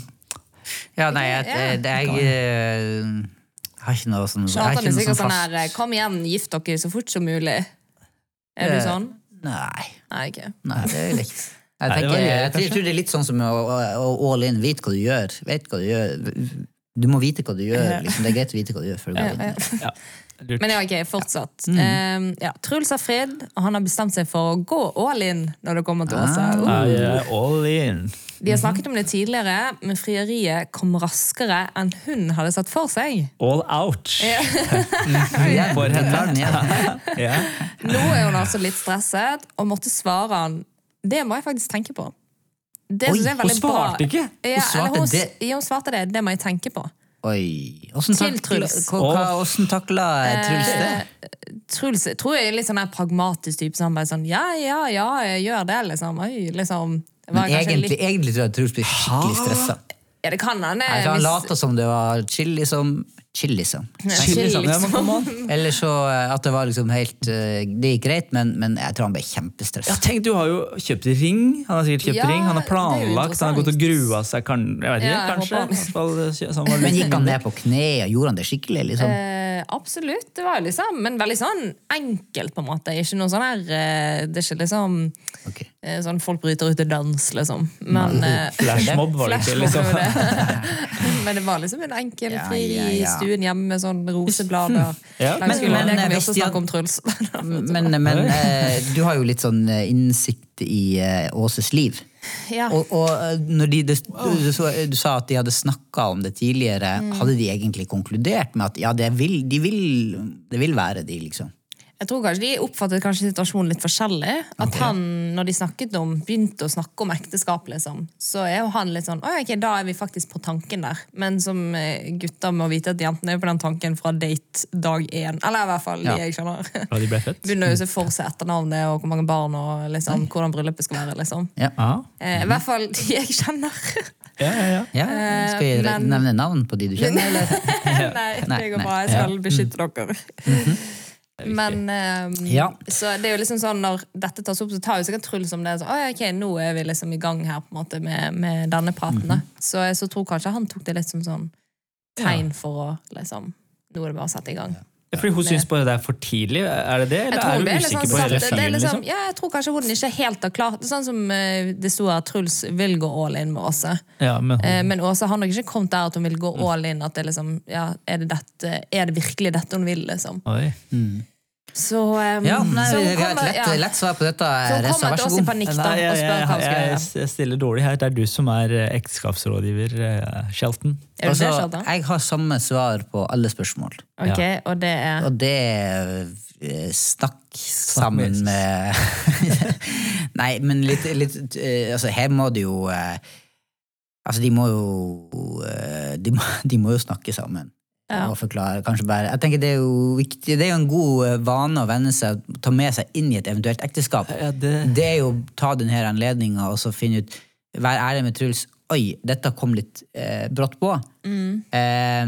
Ja, nei, jeg, er jeg, eh, har ikke noe sånn ikke er sikkert sånn sånn fast- her Kom igjen, gift dere så fort som mulig. Er du Eh, sånn? Nei, Nei, ikke. nei, det er likt. Jeg, Nei, det tenker, jeg, tror- jeg tror det er litt sånn som å, å, å all in. Vit hva du gjør. Vet hva du gjør. Du må vite hva du gjør. Liksom. Det er greit å vite hva du gjør før du går inn. Ja. Lurt. Men ja, ok, fortsatt. Mm. Eh, ja, Truls har fred, og han har bestemt seg for å gå all in når det kommer til Åsa Uh. I am all in. De har snakket om det tidligere, men frieriet kom raskere enn hun hadde sett for seg. All out. [laughs] [laughs] For henne. [laughs] Ja. Nå er hun altså litt stresset, og måtte svare han Det må jeg faktisk tenke på. Det Oi, er Hun svarte bra. ikke! Hun svarte ja, hun, det. ja, hun svarte det. Det må jeg tenke på. Oi. Åssen takla, takla Truls det? Truls tror jeg er litt sånn der pragmatisk type. Sånn, bare sånn Ja, ja, ja, jeg gjør det, liksom. Oi, liksom. Det Men egentlig, litt- egentlig tror jeg Truls blir skikkelig stressa. Ja, det kan han. Han tror han lata som det var chill, liksom. Chill, liksom. Ja, come on. Eller så eh, at det var liksom helt eh, Det gikk greit, men, men jeg tror han ble kjempestressa. Ja, tenk, Du har jo kjøpt ring. Han har sikkert kjøpt Ja, ring, han har planlagt, han har gått og grua seg kan, jeg vet ikke, Ja, jeg kanskje. han- I hvert fall, så han [laughs] Men gikk han ned på kne? og Gjorde han det skikkelig? liksom? Eh, absolutt. Det var liksom, men veldig sånn enkelt, på en måte. Ikke noe sånn her eh, Det er ikke liksom Ok. eh, sånn folk bryter ut i dans, liksom. Men eh, Flashmob var det ikke, liksom. [laughs] Men det var liksom en enkel Ja, frieri ja, i ja. Stuen hjemme med sånn roseblader. [laughs] Ja, men- men, det kan vi også snakke om, Truls. [laughs] Men, men eh, du har jo litt sånn eh, innsikt i eh, Åses liv. ja. Og, og når de, du, du, du sa at de hadde snakka om det tidligere, Mm. hadde de egentlig konkludert med at ja, det vil, de vil, det vil være de, liksom? Jeg tror kanskje De oppfattet kanskje situasjonen litt forskjellig. At han, når de snakket om, begynte å snakke om ekteskap, liksom, så er jo han litt sånn ok, Da er vi faktisk på tanken der. Men som eh, gutter må vite at jentene er jo på den tanken fra date dag én. Eller i hvert fall Ja. de jeg skjønner. Ja, de ble født. Begynner jo å se for seg etternavnet og hvor mange barn og liksom, hvordan bryllupet skal være. liksom. Ja. Eh, I hvert fall de jeg kjenner. ja, ja, ja. ja. Skal jeg men- nevne navn på de du kjenner, eller? [laughs] nei, Nei, det går bra. Jeg skal beskytte dere. Men um, Ja. Så det er jo liksom sånn når dette tas opp, så tar jo sikkert Truls om det. Så, ok, nå er vi liksom i gang her på en måte med, med denne praten. da. Så jeg så tror kanskje han tok det litt som sånn tegn for å liksom Nå er det bare å sette i gang. Ja, Fordi hun syns bare det er for tidlig? Er det det, Jeg eller tror hun det er usikker sånn på hele det er fyren? liksom, Liksom? ja, jeg tror kanskje hun ikke helt har klart Sånn som eh, det sto at Truls vil gå all in med Åse. Ja, men hun, Eh, Men Åse har nok ikke kommet der at hun vil gå all in. At det liksom, ja, er, det dette, er det virkelig dette hun vil, liksom? Oi. Så, um, Ja, nei, så vi har et lett, ja. lett svar på dette. Så hun kommer til oss i panikk da, Nei, og jeg, spør jeg, hva hun skal jeg, gjøre. jeg stiller dårlig her. Det er du som er eh, ekteskapsrådgiver, uh, Shelton. Det, Altså, jeg har samme svar på alle spørsmål. Ok, og det er Og det er Snakk sammen med med [laughs] Nei, men litt, litt eh, Altså, her må det jo eh, Altså, de må jo eh, de må, de må jo snakke sammen. Ja. Og forklare, kanskje bare Jeg tenker Det er jo viktig, det er jo en god eh, vane å venne seg ta med seg inn i et eventuelt ekteskap. Ja, det- Det er jo å ta denne anledninga og så finne ut Være ærlig med Truls. Oi, dette kom litt eh, brått på. Eh,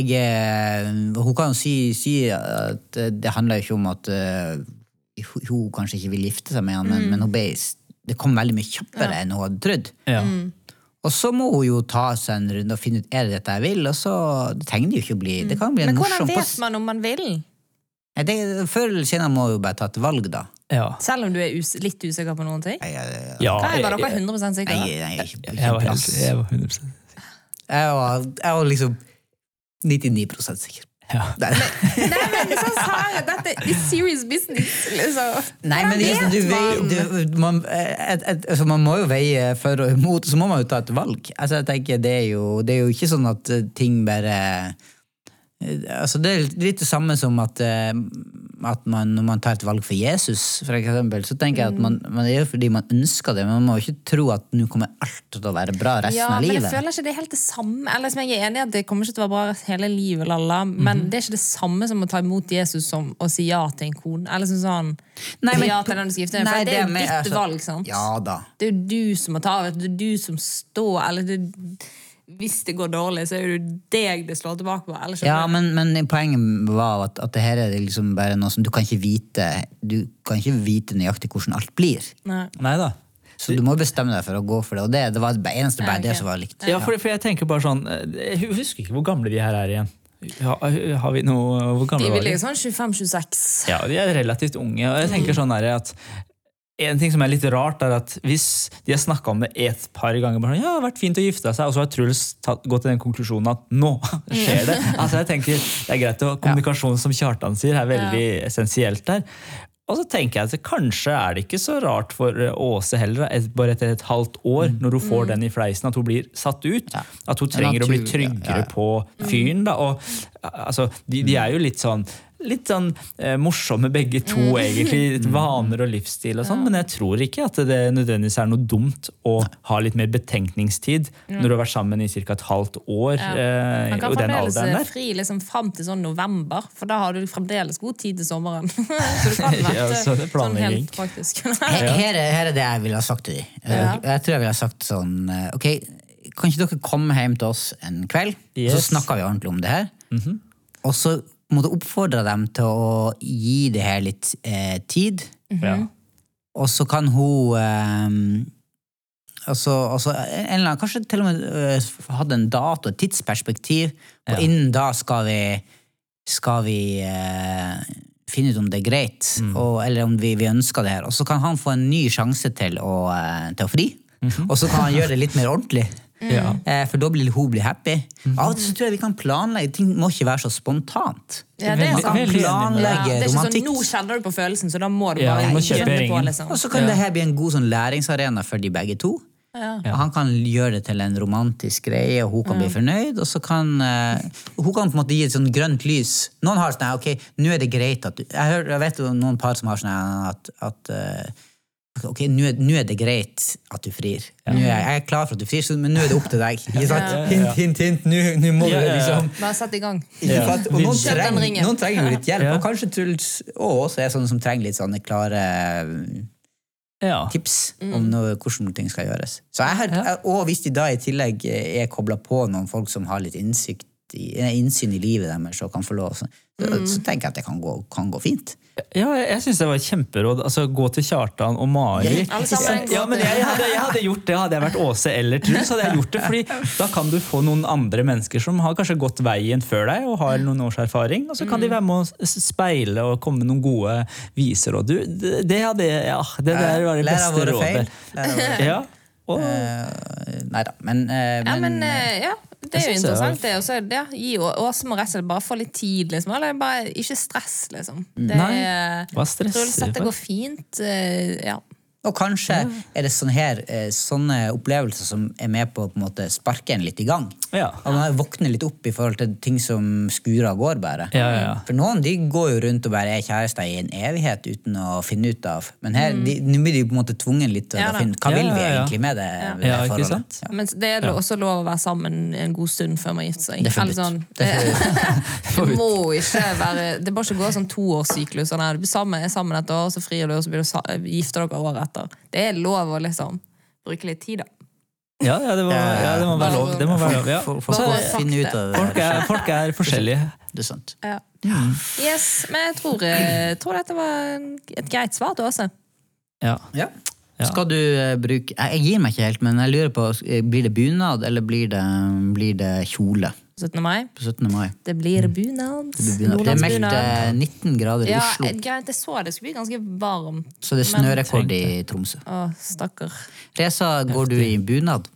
jeg Hun kan jo si, si at eh, det handler jo ikke om at uh, hun, kanskje ikke vil gifte seg med han, men, men hun ble, det kom veldig mye kjappere enn hun hadde trodd. Ja. Og så må hun jo ta seg en runde og finne ut er det dette jeg vil, og så det trenger det jo ikke å bli Det kan bli en Men hvordan morsom vet man om man vil? Det, Før eller senere må hun bare ta et valg, da. Ja. Selv om du er us litt usikker på noen ting? Jeg, jeg, ja Hva er bare dere 100 jeg, sikre? jeg, jeg, er ikke, ikke jeg var helt jeg var 100 Jeg var, jeg var liksom 99 sikker. Ja. Nei, men sånn jeg dette er serious business, liksom. Nei, men det, er sånn, du, du, man, et, et, altså man må jo veie for og imot, så må man jo ta et valg. Altså, jeg tenker, det, er jo, det er jo ikke sånn at eh, ting bare eh, Altså, det er litt det samme som at, eh, at man, når man tar et valg for Jesus, for eksempel, så tenker jeg at man, man gjør det fordi man ønsker det, men man må jo ikke tro at nå kommer alt til å være bra resten Ja, av men jeg føler ikke det er helt det samme. Eller som jeg er enig i at Det kommer ikke til å være bra hele livet, lalla, men det er ikke det samme som å ta imot Jesus som å si ja til en kone. Eller som sånn Nei, men- ja til den du skal gifte deg med. Det er er jo ditt altså- valg, sant? Ja da. Det er jo du som må ta av, det er du som står Eller det, hvis det går dårlig, så er det jo deg det slår tilbake på. Eller Ja, men, men poenget var at, at det her er liksom bare noe som du kan ikke vite Du kan ikke vite nøyaktig hvordan alt blir. Nei. Nei da. Så du må bestemme deg for å gå for det, og det, det var det eneste bare det som var likt. Ja, for, for jeg tenker bare sånn eh, Jeg husker ikke hvor gamle de her er igjen. Ja, har vi noe Hvor gamle De var de? de? ligge sånn 25-26. Ja, de er relativt unge. Og jeg tenker sånn her at en ting som er litt rart, er at hvis de har snakka om det et par ganger bare sånn, ja, det har vært fint å gifte seg, og så har Truls tatt, gått til den konklusjonen at nå [laughs] skjer det. Altså jeg tenker, det er greit å Kommunikasjon, som Kjartan sier, er veldig essensielt der. Og så tenker jeg at kanskje er det ikke så rart for eh, Åse heller, bare etter et halvt år, når hun får den i fleisen, at hun blir satt ut. At hun trenger å bli natur- ja, tryggere ja. på fyren. da, og altså, de, de er jo litt sånn Litt sånn eh, morsomme begge to, egentlig. litt Vaner og livsstil og sånn. Men jeg tror ikke at det nødvendigvis er noe dumt å ha litt mer betenkningstid når du har vært sammen i ca. et halvt år. eh, Man kan fremdeles der. fri liksom fram til sånn november, for da har du fremdeles god tid til sommeren. [laughs] så du kan [laughs] Ja, så sånn helt praktisk. [laughs] Her, her, er, det jeg ville ha sagt til dem. Ja. Jeg tror jeg ville ha sagt sånn eh, Ok, kan ikke dere komme hjem til oss en kveld, så snakker vi ordentlig om det her. Og så måtte oppfordre dem til å gi det her litt eh, tid. Ja. Og så kan hun eh, altså, altså, en eller annen, Kanskje til og med uh, hadde en dato, et tidsperspektiv. Og Ja. innen da skal vi, skal vi eh, finne ut om det er greit, Mm. og, eller om vi, vi ønsker det her. Og så kan han få en ny sjanse til å, eh, til å fri. Mhm. Og så kan han gjøre det litt mer ordentlig. Ja. Eh, For da blir hun blir happy. Mhm. Av og til så tror jeg vi kan planlegge. Ting må ikke være så spontant. Ja, det er sant. enig. Ja, Planlegge det er sånn. Nå kjenner du på følelsen, så da må du bare ja, må kjøpe på. Liksom. Og så kan det her bli en god sånn læringsarena for de begge to. Og han kan gjøre det til en romantisk greie, og hun kan bli fornøyd. Og så kan uh, hun kan på en måte gi et sånn grønt lys. Noen har sånn ok, nå er det greit at du Jeg, hører, jeg vet jo noen par som har sånn at, at eh, Ok, nå er, nå er det greit at du frir. Nå er jeg, jeg er klar for at du frir, men nå er det opp til deg. Ja. Hint, hint, hint. Nå, nå må Ja, du ja, ja. liksom Bare sett i gang. Ja. Og noen trenger, noen trenger jo litt hjelp, Ja. og kanskje Truls og også er sånne som trenger litt sånne klare Ja. tips om noe, hvordan ting skal gjøres. Så jeg har, og hvis de da i tillegg er kobla på noen folk som har litt innsikt i, innsyn i livet deres og kan få lov, så, så, så tenker jeg at det kan gå, kan gå fint. Ja, jeg, jeg syns det var et kjemperåd. Altså, Gå til Kjartan og Mari. Ja, Ja, men jeg, jeg, hadde, jeg hadde gjort det. Hadde jeg vært Åse eller Truls, hadde jeg gjort det. fordi da kan du få noen andre mennesker som har kanskje gått veien før deg og har noen års erfaring. Og så kan de være med å speile og komme med noen gode viser. Og du, det, det hadde Ja, det der var det beste rådet. Lær av våre- Ja, og, Eh, Nei da, men, eh, Ja, men, men eh, ja, det er jo er- interessant, det. Og så det ja, gi Å- Åse må rett og slett bare få litt tid, liksom. Eller bare ikke stress, liksom. Det Nei, hva stresser Truls, dette går fint. eh, Ja. Og kanskje er det sånne, her, eh, sånne opplevelser som er med på å på en måte sparke en litt i gang. Ja. At man våkner litt opp i forhold til ting som skurer av gårde bare. Ja, ja. For noen de går jo rundt og bare er kjærester i en evighet uten å finne ut av. Men her, de, nå blir de på en måte tvunget litt til Ja å finne hva Ja, vil vi ja, ja. egentlig med det, med Ja, det ikke forholdet. sant? Ja. Men det er også lov å være sammen en god stund før man gifter seg. Det er sånn, Det er det må ikke være Det må ikke gå sånn toårssyklus. Sånn du blir sammen, er sammen et år, så frir du, og så blir du gifter dere året etter. Det er lov å liksom bruke litt tid, da. ja, ja, det, må, ja, det må være lov. Det må være lov ja. Folk, folk. Folk, er, folk er forskjellige. Det er sant. Ja. Yes, Men jeg tror, eh, tror dette var et greit svar til Åse. Ja. Ja. Skal du eh, bruke jeg, jeg gir meg ikke helt, men jeg lurer på eh, blir det bunad eller blir det, blir det kjole 17. mai. på 17. mai? Det blir bunad. Det, blir bunad. det er meldt eh, 19 grader i Ja, Oslo, Ja, jeg så det skulle bli ganske varmt. så det er snørekord i Tromsø. Å, stakkar. Reza, går du i bunad?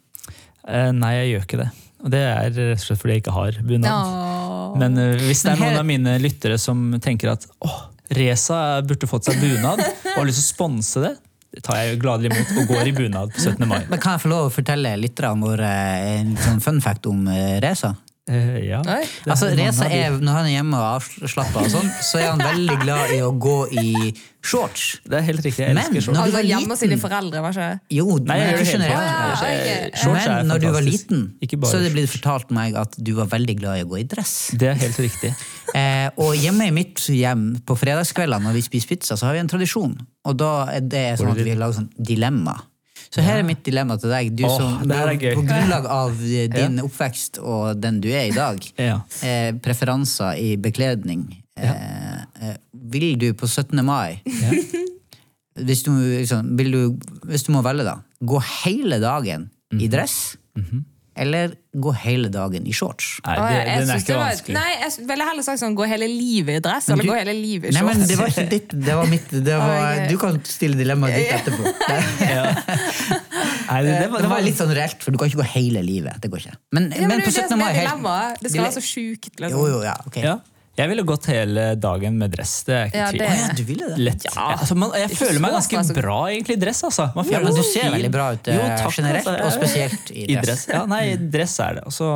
Uh, nei, jeg gjør ikke det. Og det er rett og slett fordi jeg ikke har bunad. Oh. Men uh, hvis det er noen av mine lyttere som tenker at åh, Reza burde fått seg bunad, og har lyst til å sponse det, det tar jeg gladelig imot og går i bunad på 17. mai. Men Kan jeg få lov å fortelle lytterne våre en sånn fun fact om eh, Reza? Eh, ja. Altså, Reza er, Når han er hjemme og avslappa, og sånn, så er han veldig glad i å gå i shorts. Det er helt riktig. Jeg Men elsker shorts. når du Altså var hjemme hos sine foreldre, var ikke? Jo, Nei, men jeg jeg det tror hele generelt. tiden. Ja, Ja, ja, ok. Shorts er Men når du var liten, så er det blitt fortalt meg at du var veldig glad i å gå i dress. Det er helt riktig. [laughs] Eh, og hjemme i mitt hjem på fredagskveldene når vi spiser pizza, så har vi en tradisjon. Og da er det sånn at vi lager sånn dilemma. Så her er mitt dilemma til deg. Du som, oh. På grunnlag av [laughs] din din oppvekst og den du er i dag, [laughs] Ja. eh, preferanser i bekledning. Eh, eh, vil du på 17. mai [laughs] hvis, du, liksom, vil du, hvis du må velge, da. Gå hele dagen Mhm. i dress? Eller gå hele dagen i shorts? Nei, det, jeg den er ikke var- vanskelig. Nei, jeg ville heller sagt sånn gå hele livet i dress, eller du- gå hele livet i shorts. Nei, men det var ikke ditt. Det var mitt. Det var, [laughs] du kan stille dilemmaet ditt etterpå. [laughs] Det, Nei, det, det, var, det var litt sånn reelt, for du kan ikke gå hele livet. Det går ikke. Men, Ja, men men det på er jo det 17. mai helt- dilemmaet. Det skal være så sjukt. Liksom. Jo, jo, ja, ok. ja. Jeg ville gått hele dagen med dress. Det er ikke Ja, det- Å ja, du ville det? Lett. Ja. Altså, man, jeg føler meg ganske stress. bra egentlig i dress. Altså. Man Ja, men du ser veldig bra ut eh, Jo, takk, generelt, altså. og spesielt i I dress. dress. Ja, nei, dress er det. Og så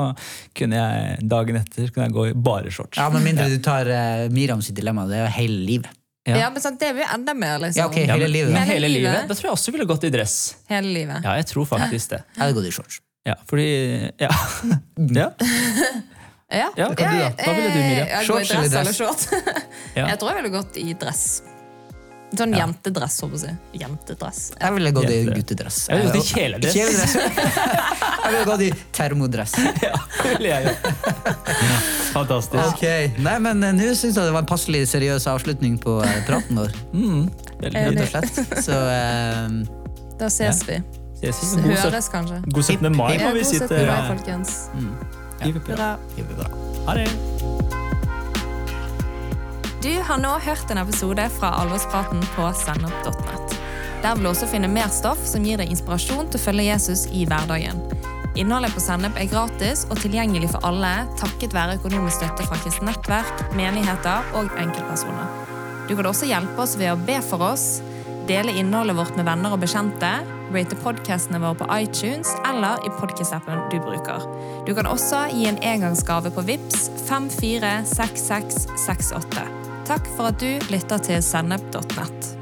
kunne jeg dagen etter kunne jeg gå i bare shorts. Ja, Med mindre du tar uh, Miriam sitt dilemma. Det er jo hele livet. Ja. Ja, men sant, Det er jo enda mer, liksom. Ja, okay, hele men, livet. men Hele livet. livet? Da tror jeg også ville gått i dress. Hele livet. Ja, jeg tror faktisk det. Jeg hadde gått i shorts. Ja, fordi Ja. ja. [laughs] Ja. Ja, kan du da? Hva ville du, Miriam? Jeg Shorts eller dress eller short. Ja. Jeg tror jeg ville gått i dress. Sånn jentedress, håper jeg. å si. Jentedress. Jeg ville gått i guttedress. Jeg ville gått i kjeledress. Kjeledress. [laughs] jeg ville gått i termodress. Ja, det ville jeg gjort. Fantastisk. Okay. Nei, men eh, Nå syns jeg det var en passelig seriøs avslutning på eh, praten vår. [laughs] Mm, Rett og slett. Så eh, Da ses vi. Ses vi. God Høres, kanskje. God 17. mai, Ja, må vi si 17. til ja. folkens. Hiv på. Hurra. Ha det. Du har nå hørt en episode fra Alvorspraten på sennep.net. Der vil du også finne mer stoff som gir deg inspirasjon til å følge Jesus i hverdagen. Innholdet på Sennep er gratis og tilgjengelig for alle takket være økonomisk støtte fra kristent nettverk, menigheter og enkeltpersoner. Du kan også hjelpe oss ved å be for oss, dele innholdet vårt med venner og bekjente, rate podcastene våre på iTunes eller i podcast-appen du bruker. Du kan også gi en engangsgave på VIPS 546668. Takk for at du lytter til sennep.nett.